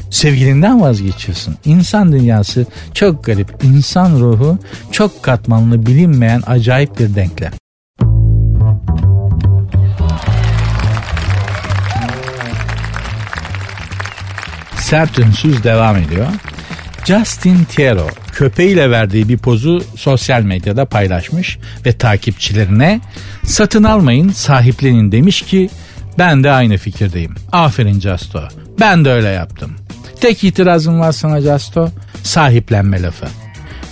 sevgilinden vazgeçiyorsun. İnsan dünyası çok garip. İnsan ruhu çok katmanlı bilinmeyen acayip bir denklem. Sert ünsüz devam ediyor. Justin Tiero köpeğiyle verdiği bir pozu sosyal medyada paylaşmış ve takipçilerine satın almayın sahiplenin demiş ki ben de aynı fikirdeyim. Aferin Justo. Ben de öyle yaptım. Tek itirazım var sana Justo sahiplenme lafı.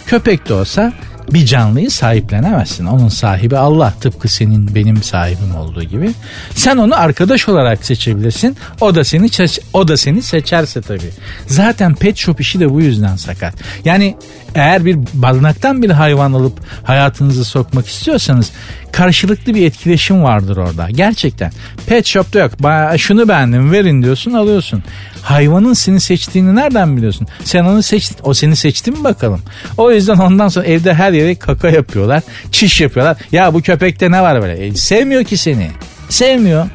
Köpek de olsa bir canlıyı sahiplenemezsin. Onun sahibi Allah tıpkı senin benim sahibim olduğu gibi. Sen onu arkadaş olarak seçebilirsin. O da seni o da seni seçerse tabii. Zaten pet shop işi de bu yüzden sakat. Yani eğer bir barınaktan bir hayvan alıp hayatınızı sokmak istiyorsanız karşılıklı bir etkileşim vardır orada. Gerçekten. Pet shop'ta yok. Şunu beğendim verin diyorsun alıyorsun. Hayvanın seni seçtiğini nereden biliyorsun? Sen onu seçtin. O seni seçti mi bakalım. O yüzden ondan sonra evde her yere kaka yapıyorlar. Çiş yapıyorlar. Ya bu köpekte ne var böyle? E, sevmiyor ki seni. Sevmiyor.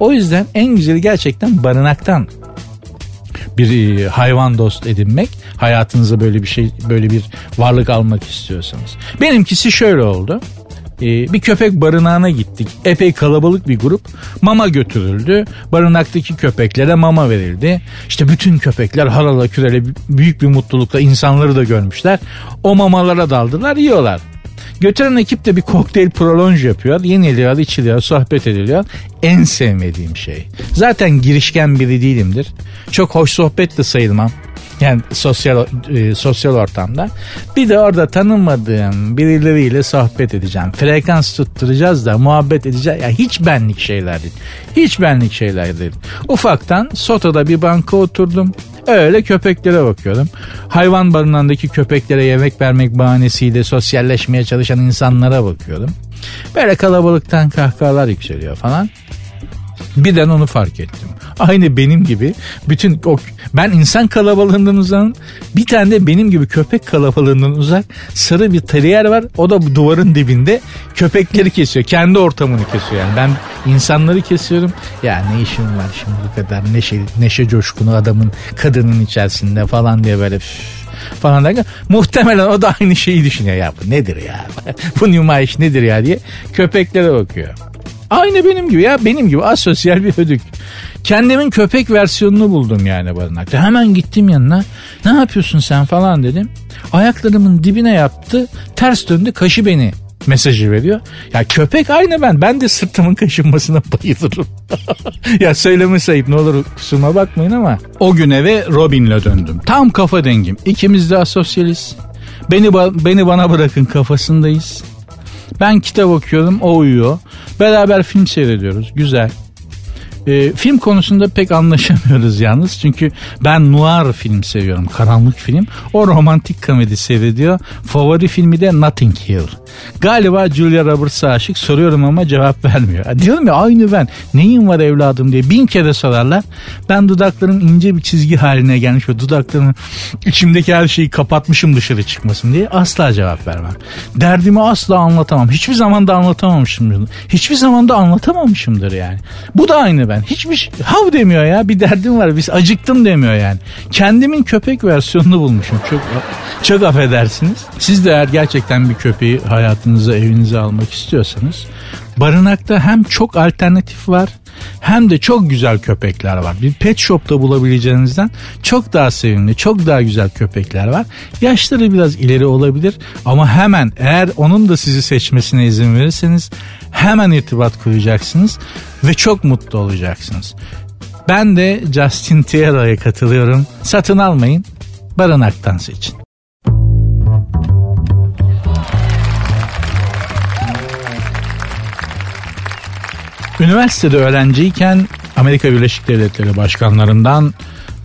O yüzden en güzeli gerçekten barınaktan bir e, hayvan dost edinmek. Hayatınıza böyle bir şey, böyle bir varlık almak istiyorsanız. Benimkisi şöyle oldu. Ee, bir köpek barınağına gittik. Epey kalabalık bir grup. Mama götürüldü. Barınaktaki köpeklere mama verildi. İşte bütün köpekler harala kürele büyük bir mutlulukla insanları da görmüşler. O mamalara daldılar yiyorlar. Götüren ekip de bir kokteyl prolonj yapıyor. Yeniliyor, içiliyor, sohbet ediliyor. En sevmediğim şey. Zaten girişken biri değilimdir. Çok hoş sohbet de sayılmam. Yani sosyal e, sosyal ortamda. Bir de orada tanımadığım birileriyle sohbet edeceğim. Frekans tutturacağız da muhabbet edeceğiz. Ya hiç benlik şeyler değil. Hiç benlik şeyler değil. Ufaktan Soto'da bir banka oturdum. Öyle köpeklere bakıyordum. Hayvan barınağındaki köpeklere yemek vermek bahanesiyle sosyalleşmeye çalışan insanlara bakıyordum. Böyle kalabalıktan kahkahalar yükseliyor falan. Birden onu fark ettim. Aynı benim gibi bütün o ben insan kalabalığından uzak bir tane de benim gibi köpek kalabalığından uzak sarı bir terrier var. O da duvarın dibinde köpekleri kesiyor. Kendi ortamını kesiyor yani. Ben insanları kesiyorum. Ya ne işim var şimdi bu kadar neşe, neşe coşkunu adamın kadının içerisinde falan diye böyle falan derken muhtemelen o da aynı şeyi düşünüyor ya bu nedir ya bu nümayiş nedir ya diye köpeklere bakıyor. Aynı benim gibi ya benim gibi asosyal bir ödük. Kendimin köpek versiyonunu buldum yani barınakta. Hemen gittim yanına. Ne yapıyorsun sen falan dedim. Ayaklarımın dibine yattı. Ters döndü kaşı beni mesajı veriyor. Ya köpek aynı ben. Ben de sırtımın kaşınmasına bayılırım. ya söyleme sayıp ne olur kusuruma bakmayın ama. O gün eve Robin'le döndüm. Tam kafa dengim. İkimiz de asosyaliz. Beni, beni bana bırakın kafasındayız. Ben kitap okuyorum o uyuyor. Beraber film seyrediyoruz. Güzel. E, film konusunda pek anlaşamıyoruz yalnız. Çünkü ben noir film seviyorum. Karanlık film. O romantik komedi seyrediyor. Favori filmi de Notting Hill. Galiba Julia Roberts'a aşık soruyorum ama cevap vermiyor. Diyorum ya aynı ben. Neyin var evladım diye bin kere sorarlar. Ben dudakların ince bir çizgi haline gelmiş ve dudaklarının içimdeki her şeyi kapatmışım dışarı çıkmasın diye asla cevap vermem. Derdimi asla anlatamam. Hiçbir zaman da anlatamamışımdır. Hiçbir zaman da anlatamamışımdır yani. Bu da aynı ben. Hiçbir şey, hav demiyor ya. Bir derdim var. Biz acıktım demiyor yani. Kendimin köpek versiyonunu bulmuşum. Çok çok affedersiniz. Siz de eğer gerçekten bir köpeği hayatınıza, evinize almak istiyorsanız barınakta hem çok alternatif var hem de çok güzel köpekler var. Bir pet shop'ta bulabileceğinizden çok daha sevimli, çok daha güzel köpekler var. Yaşları biraz ileri olabilir ama hemen eğer onun da sizi seçmesine izin verirseniz hemen irtibat kuracaksınız ve çok mutlu olacaksınız. Ben de Justin Tierra'ya katılıyorum. Satın almayın, barınaktan seçin. Üniversitede öğrenciyken Amerika Birleşik Devletleri başkanlarından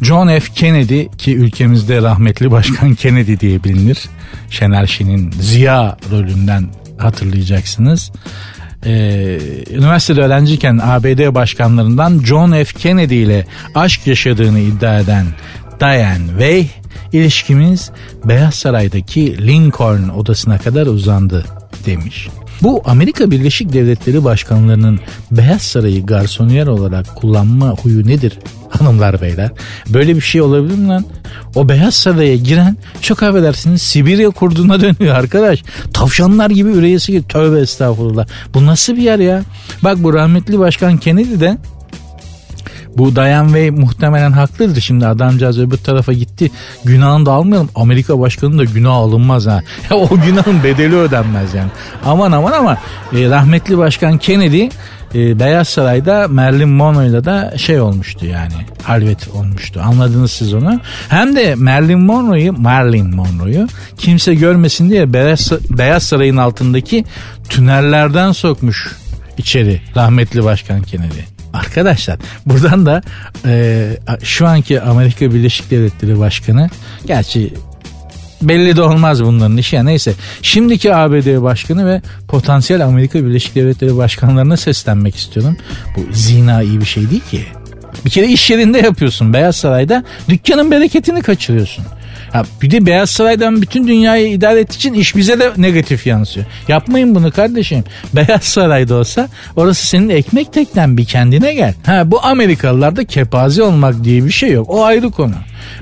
John F. Kennedy ki ülkemizde rahmetli başkan Kennedy diye bilinir. Şener Şen'in Ziya rolünden hatırlayacaksınız. Ee, üniversitede öğrenciyken ABD başkanlarından John F. Kennedy ile aşk yaşadığını iddia eden Diane Way ilişkimiz Beyaz Saray'daki Lincoln odasına kadar uzandı demiş. Bu Amerika Birleşik Devletleri başkanlarının Beyaz Sarayı garsoniyer olarak kullanma huyu nedir hanımlar beyler? Böyle bir şey olabilir mi lan? O Beyaz Saray'a giren çok affedersiniz Sibirya kurduna dönüyor arkadaş. Tavşanlar gibi üreyesi gibi tövbe estağfurullah. Bu nasıl bir yer ya? Bak bu rahmetli başkan Kennedy de bu Diane Way muhtemelen haklıdır. Şimdi adamcağız öbür tarafa gitti. Günahını da almayalım. Amerika başkanının da günah alınmaz ha. O günahın bedeli ödenmez yani. Aman aman ama e, rahmetli başkan Kennedy e, Beyaz Saray'da Marilyn Monroe'yla da şey olmuştu yani halvet olmuştu anladınız siz onu hem de Marilyn Monroe'yu Marilyn Monroe'yu kimse görmesin diye Beyaz, Beyaz Saray'ın altındaki tünellerden sokmuş içeri rahmetli başkan Kennedy. Arkadaşlar buradan da e, şu anki Amerika Birleşik Devletleri Başkanı gerçi belli de olmaz bunların işi ya neyse. Şimdiki ABD Başkanı ve potansiyel Amerika Birleşik Devletleri Başkanlarına seslenmek istiyorum. Bu zina iyi bir şey değil ki. Bir kere iş yerinde yapıyorsun Beyaz Saray'da dükkanın bereketini kaçırıyorsun. Ha, bir de Beyaz Saray'dan bütün dünyayı idare ettiği için iş bize de negatif yansıyor. Yapmayın bunu kardeşim. Beyaz Saray'da olsa orası senin ekmek teknen bir kendine gel. Ha, bu Amerikalılarda kepaze olmak diye bir şey yok. O ayrı konu.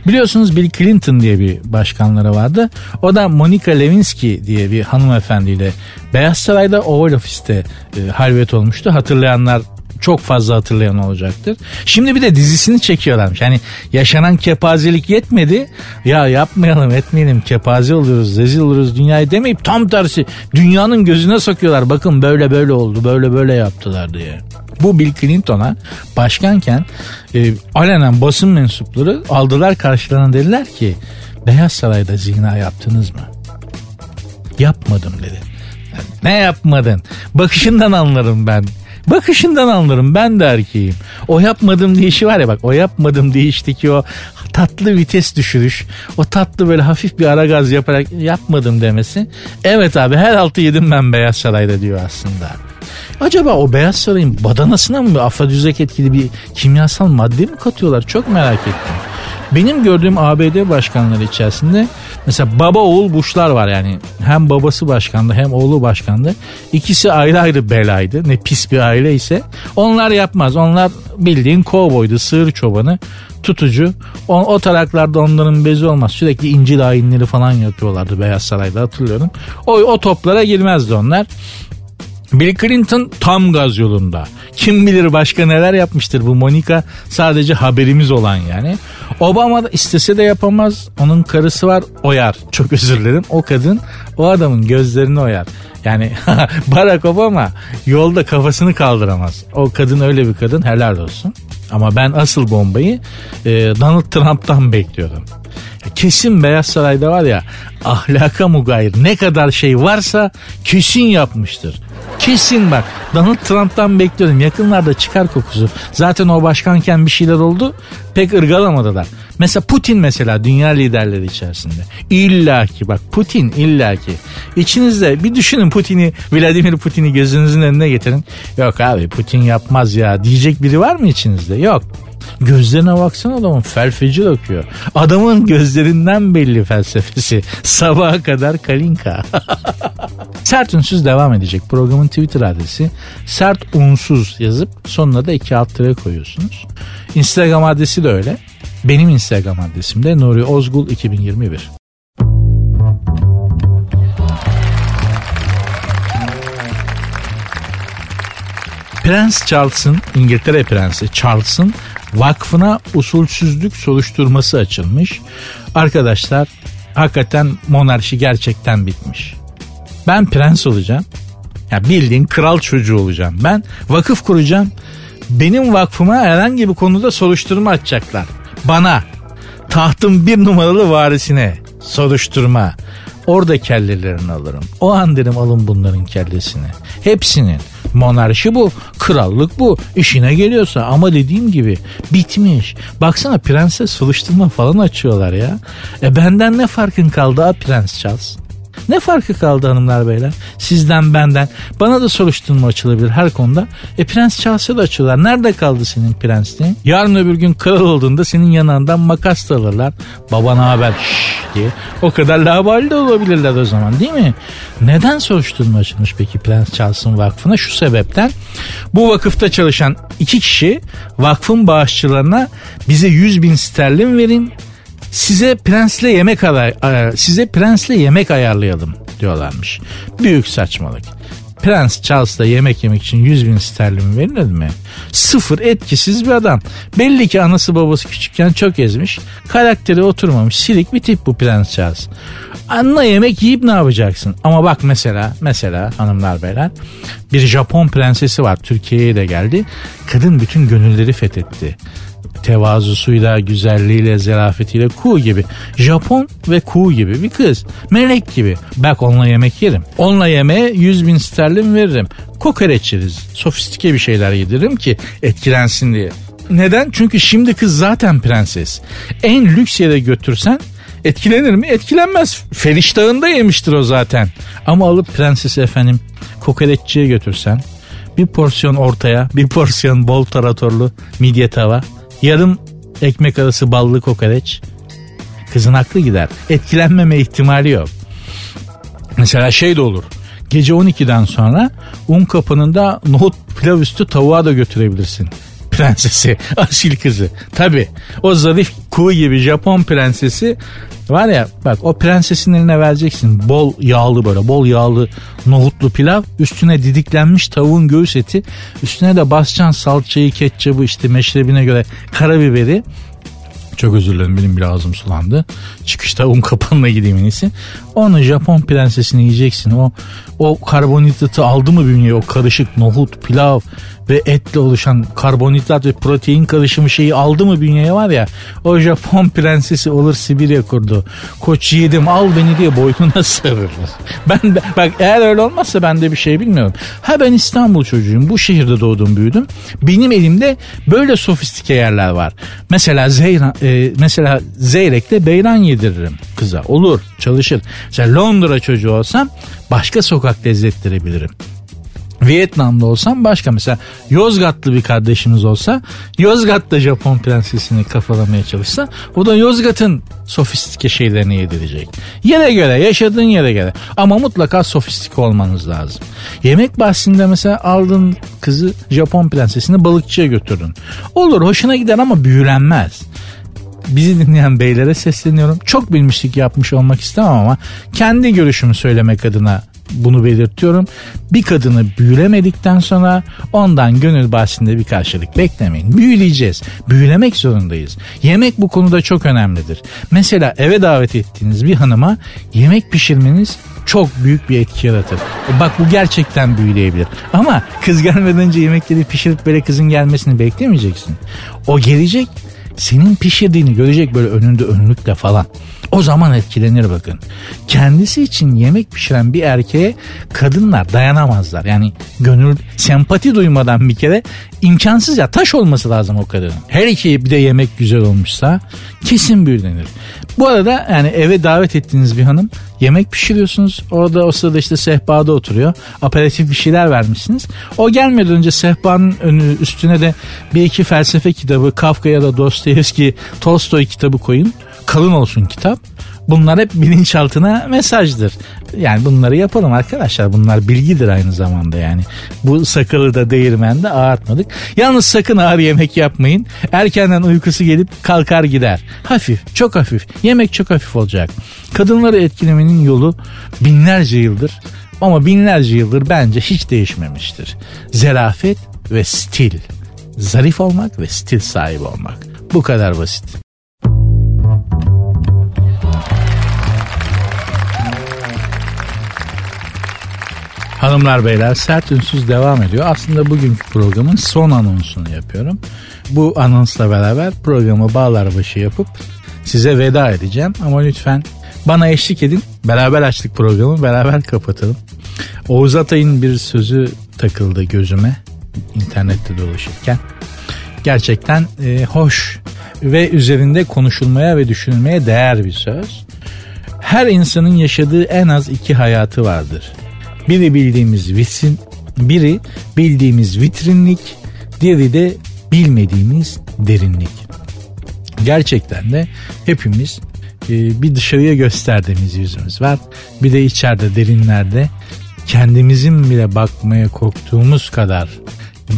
Biliyorsunuz Bill Clinton diye bir başkanları vardı. O da Monica Lewinsky diye bir hanımefendiyle Beyaz Saray'da Oval Office'te e, halvet olmuştu. Hatırlayanlar çok fazla hatırlayan olacaktır. Şimdi bir de dizisini çekiyorlarmış. Yani yaşanan kepazelik yetmedi. Ya yapmayalım etmeyelim kepaze oluyoruz rezil oluruz dünyayı demeyip tam tersi dünyanın gözüne sokuyorlar. Bakın böyle böyle oldu böyle böyle yaptılar diye. Bu Bill Clinton'a başkanken e, alenen basın mensupları aldılar karşılarına dediler ki Beyaz Saray'da zina yaptınız mı? Yapmadım dedi. Ne yapmadın? Bakışından anlarım ben. Bakışından anlarım ben de erkeğim. O yapmadım deyişi var ya bak o yapmadım deyişteki o tatlı vites düşürüş. O tatlı böyle hafif bir ara gaz yaparak yapmadım demesi. Evet abi her altı yedim ben Beyaz Saray'da diyor aslında. Acaba o Beyaz Saray'ın badanasına mı afrodizyak etkili bir kimyasal madde mi katıyorlar? Çok merak ettim. Benim gördüğüm ABD başkanları içerisinde mesela baba oğul Bush'lar var yani. Hem babası başkandı hem oğlu başkandı. İkisi ayrı ayrı belaydı. Ne pis bir aile ise. Onlar yapmaz. Onlar bildiğin kovboydu, sığır çobanı tutucu. O, o taraklarda onların bezi olmaz. Sürekli incil ayinleri falan yapıyorlardı Beyaz Saray'da hatırlıyorum. O, o toplara girmezdi onlar. Bill Clinton tam gaz yolunda. Kim bilir başka neler yapmıştır bu Monica sadece haberimiz olan yani. Obama da istese de yapamaz. Onun karısı var oyar. Çok özür dilerim. O kadın o adamın gözlerini oyar. Yani Barack Obama yolda kafasını kaldıramaz. O kadın öyle bir kadın helal olsun. Ama ben asıl bombayı e, Donald Trump'tan bekliyorum. Kesin Beyaz Saray'da var ya ahlaka mugayir ne kadar şey varsa kesin yapmıştır. Kesin bak Donald Trump'tan bekliyorum yakınlarda çıkar kokusu. Zaten o başkanken bir şeyler oldu pek ırgalamadılar. Mesela Putin mesela dünya liderleri içerisinde. İlla ki bak Putin illa ki. İçinizde bir düşünün Putin'i Vladimir Putin'i gözünüzün önüne getirin. Yok abi Putin yapmaz ya diyecek biri var mı içinizde? Yok. Gözlerine baksana adamın felfeci akıyor. Adamın gözlerinden belli felsefesi. Sabaha kadar kalinka. sert unsuz devam edecek. Programın Twitter adresi sert unsuz yazıp sonuna da iki alt tere koyuyorsunuz. Instagram adresi de öyle. Benim Instagram adresim de Nuri Ozgul 2021. Prens Charles'ın İngiltere Prensi Charles'ın vakfına usulsüzlük soruşturması açılmış. Arkadaşlar hakikaten monarşi gerçekten bitmiş. Ben prens olacağım. Ya bildiğin kral çocuğu olacağım. Ben vakıf kuracağım. Benim vakfıma herhangi bir konuda soruşturma açacaklar. Bana tahtın bir numaralı varisine soruşturma. Orada kellelerini alırım. O an derim alın bunların kellesini. Hepsinin. Monarşi bu, krallık bu. İşine geliyorsa ama dediğim gibi bitmiş. Baksana prenses soruşturma falan açıyorlar ya. E benden ne farkın kaldı ha Prens Charles? Ne farkı kaldı hanımlar beyler? Sizden benden. Bana da soruşturma açılabilir her konuda. E Prens Charles'a da açıyorlar. Nerede kaldı senin prensliğin? Yarın öbür gün kral olduğunda senin yanından makas da alırlar. Babana haber şşş diye. O kadar labali de olabilirler o zaman değil mi? Neden soruşturma açılmış peki Prens Charles'ın vakfına? Şu sebepten bu vakıfta çalışan iki kişi vakfın bağışçılarına bize 100 bin sterlin verin size prensle yemek size prensle yemek ayarlayalım diyorlarmış. Büyük saçmalık. Prens Charles'la yemek yemek için 100 bin sterlin verilir mi? Sıfır etkisiz bir adam. Belli ki anası babası küçükken çok ezmiş. Karakteri oturmamış silik bir tip bu Prens Charles. Anla yemek yiyip ne yapacaksın? Ama bak mesela mesela hanımlar beyler bir Japon prensesi var Türkiye'ye de geldi. Kadın bütün gönülleri fethetti tevazusuyla, güzelliğiyle, zarafetiyle kuğu gibi. Japon ve kuğu gibi bir kız. Melek gibi. Bak onunla yemek yerim. Onunla yemeğe 100 bin sterlin veririm. Kokoreç yeriz. Sofistike bir şeyler yediririm ki etkilensin diye. Neden? Çünkü şimdi kız zaten prenses. En lüks yere götürsen etkilenir mi? Etkilenmez. Feriştahında yemiştir o zaten. Ama alıp prenses efendim kokoreççiye götürsen bir porsiyon ortaya, bir porsiyon bol taratorlu midye tava, yarım ekmek arası ballı kokoreç. Kızın aklı gider. Etkilenmeme ihtimali yok. Mesela şey de olur. Gece 12'den sonra un kapınında nohut pilav üstü tavuğa da götürebilirsin. Prensesi, asil kızı. Tabi o zarif kuğu gibi Japon prensesi var ya bak o prensesin eline vereceksin bol yağlı böyle bol yağlı nohutlu pilav üstüne didiklenmiş tavuğun göğüs eti üstüne de basacaksın salçayı ketçabı işte meşrebine göre karabiberi çok özür dilerim benim bile ağzım sulandı. Çıkışta un kapanına gideyim en iyisi. Onu Japon prensesini yiyeceksin. O o karbonhidratı aldı mı bünyeye o karışık nohut, pilav ve etle oluşan karbonhidrat ve protein karışımı şeyi aldı mı bünyeye var ya o Japon prensesi olur Sibirya kurdu. Koç yedim al beni diye boynuna sarılır. Ben de, bak eğer öyle olmazsa ben de bir şey bilmiyorum. Ha ben İstanbul çocuğuyum. Bu şehirde doğdum büyüdüm. Benim elimde böyle sofistike yerler var. Mesela Zeyran, e, mesela Zeyrek'te beyran yediririm kıza. Olur çalışır. Mesela Londra çocuğu olsam başka sokak lezzetleri bilirim. Vietnam'da olsam başka mesela Yozgatlı bir kardeşimiz olsa Yozgat'ta Japon prensesini kafalamaya çalışsa o da Yozgat'ın sofistike şeylerini yedirecek. Yere göre yaşadığın yere göre ama mutlaka sofistike olmanız lazım. Yemek bahsinde mesela aldın kızı Japon prensesini balıkçıya götürdün. Olur hoşuna gider ama büyülenmez bizi dinleyen beylere sesleniyorum. Çok bilmişlik yapmış olmak istemem ama kendi görüşümü söylemek adına bunu belirtiyorum. Bir kadını büyülemedikten sonra ondan gönül bahsinde bir karşılık beklemeyin. Büyüleyeceğiz. Büyülemek zorundayız. Yemek bu konuda çok önemlidir. Mesela eve davet ettiğiniz bir hanıma yemek pişirmeniz çok büyük bir etki yaratır. E bak bu gerçekten büyüleyebilir. Ama kız gelmeden önce yemekleri pişirip böyle kızın gelmesini beklemeyeceksin. O gelecek senin pişirdiğini görecek böyle önünde önlükle falan. O zaman etkilenir bakın. Kendisi için yemek pişiren bir erkeğe kadınlar dayanamazlar. Yani gönül sempati duymadan bir kere imkansız ya taş olması lazım o kadının. Her iki bir de yemek güzel olmuşsa kesin büyülenir. Bu arada yani eve davet ettiğiniz bir hanım yemek pişiriyorsunuz. Orada o sırada işte sehpada oturuyor. Aperatif bir şeyler vermişsiniz. O gelmeden önce sehpanın önü üstüne de bir iki felsefe kitabı Kafka ya da Dostoyevski Tolstoy kitabı koyun kalın olsun kitap. Bunlar hep bilinçaltına mesajdır. Yani bunları yapalım arkadaşlar. Bunlar bilgidir aynı zamanda yani. Bu sakalı da değirmende ağartmadık. Yalnız sakın ağır yemek yapmayın. Erkenden uykusu gelip kalkar gider. Hafif, çok hafif. Yemek çok hafif olacak. Kadınları etkilemenin yolu binlerce yıldır ama binlerce yıldır bence hiç değişmemiştir. Zerafet ve stil. Zarif olmak ve stil sahibi olmak. Bu kadar basit. Hanımlar beyler sert ünsüz devam ediyor. Aslında bugünkü programın son anonsunu yapıyorum. Bu anonsla beraber programı bağlar başı yapıp size veda edeceğim. Ama lütfen bana eşlik edin. Beraber açtık programı beraber kapatalım. Oğuz Atay'ın bir sözü takıldı gözüme internette dolaşırken. Gerçekten e, hoş ve üzerinde konuşulmaya ve düşünülmeye değer bir söz. Her insanın yaşadığı en az iki hayatı vardır. Biri bildiğimiz vitrin, biri bildiğimiz vitrinlik, diğeri de bilmediğimiz derinlik. Gerçekten de hepimiz e, bir dışarıya gösterdiğimiz yüzümüz var. Bir de içeride derinlerde kendimizin bile bakmaya korktuğumuz kadar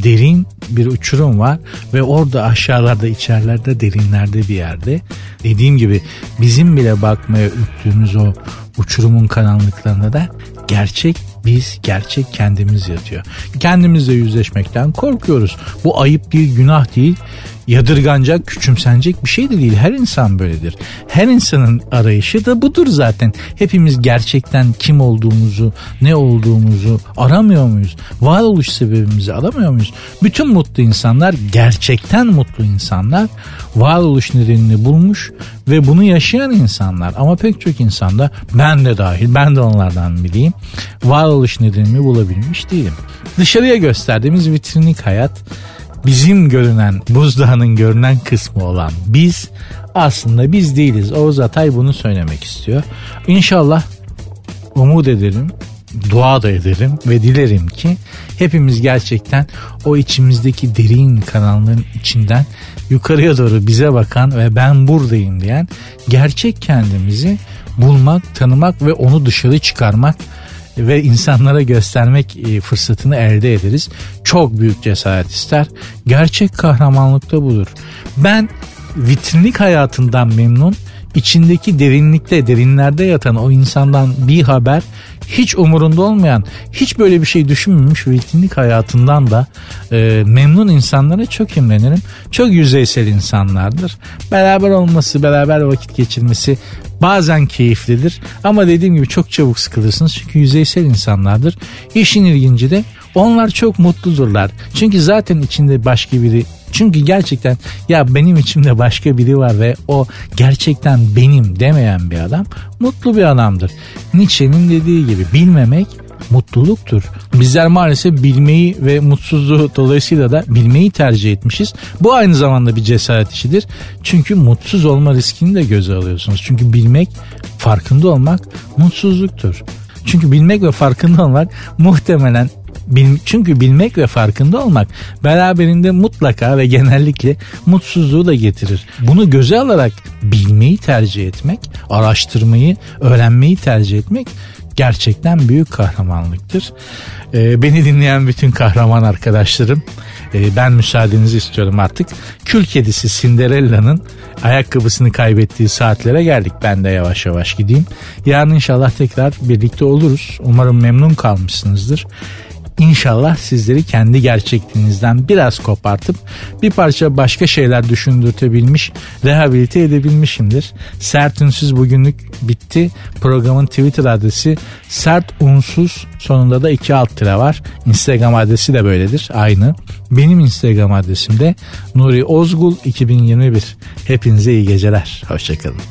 derin bir uçurum var ve orada aşağılarda içerilerde derinlerde bir yerde dediğim gibi bizim bile bakmaya ürktüğümüz o uçurumun karanlıklarında da gerçek biz gerçek kendimiz yatıyor. Kendimizle yüzleşmekten korkuyoruz. Bu ayıp değil, günah değil yadırganacak, küçümsenecek bir şey de değil. Her insan böyledir. Her insanın arayışı da budur zaten. Hepimiz gerçekten kim olduğumuzu, ne olduğumuzu aramıyor muyuz? Varoluş sebebimizi aramıyor muyuz? Bütün mutlu insanlar, gerçekten mutlu insanlar varoluş nedenini bulmuş ve bunu yaşayan insanlar. Ama pek çok insanda ben de dahil, ben de onlardan bileyim. Varoluş nedenini bulabilmiş değilim. Dışarıya gösterdiğimiz vitrinlik hayat bizim görünen buzdağının görünen kısmı olan biz aslında biz değiliz. Oğuz Atay bunu söylemek istiyor. İnşallah umut ederim, dua da ederim ve dilerim ki hepimiz gerçekten o içimizdeki derin kanalların içinden yukarıya doğru bize bakan ve ben buradayım diyen gerçek kendimizi bulmak, tanımak ve onu dışarı çıkarmak ve insanlara göstermek e, fırsatını elde ederiz. Çok büyük cesaret ister. Gerçek kahramanlık da budur. Ben vitrinlik hayatından memnun içindeki derinlikte derinlerde yatan o insandan bir haber hiç umurunda olmayan hiç böyle bir şey düşünmemiş vitrinlik hayatından da e, memnun insanlara çok imrenirim. Çok yüzeysel insanlardır. Beraber olması, beraber vakit geçirmesi bazen keyiflidir ama dediğim gibi çok çabuk sıkılırsınız çünkü yüzeysel insanlardır. İşin ilginci de onlar çok mutludurlar. Çünkü zaten içinde başka biri çünkü gerçekten ya benim içimde başka biri var ve o gerçekten benim demeyen bir adam mutlu bir adamdır. Nietzsche'nin dediği gibi bilmemek mutluluktur. Bizler maalesef bilmeyi ve mutsuzluğu dolayısıyla da bilmeyi tercih etmişiz. Bu aynı zamanda bir cesaret işidir. Çünkü mutsuz olma riskini de göze alıyorsunuz. Çünkü bilmek, farkında olmak mutsuzluktur. Çünkü bilmek ve farkında olmak muhtemelen çünkü bilmek ve farkında olmak beraberinde mutlaka ve genellikle mutsuzluğu da getirir. Bunu göze alarak bilmeyi tercih etmek, araştırmayı, öğrenmeyi tercih etmek gerçekten büyük kahramanlıktır. Ee, beni dinleyen bütün kahraman arkadaşlarım e, ben müsaadenizi istiyorum artık. Kül kedisi Cinderella'nın ayakkabısını kaybettiği saatlere geldik. Ben de yavaş yavaş gideyim. Yarın inşallah tekrar birlikte oluruz. Umarım memnun kalmışsınızdır. İnşallah sizleri kendi gerçekliğinizden biraz kopartıp bir parça başka şeyler düşündürtebilmiş, rehabilite edebilmişimdir. Sert Ünsüz bugünlük bitti. Programın Twitter adresi sert unsuz sonunda da iki alt tire var. Instagram adresi de böyledir aynı. Benim Instagram adresim de Nuri Ozgul 2021. Hepinize iyi geceler. Hoşçakalın.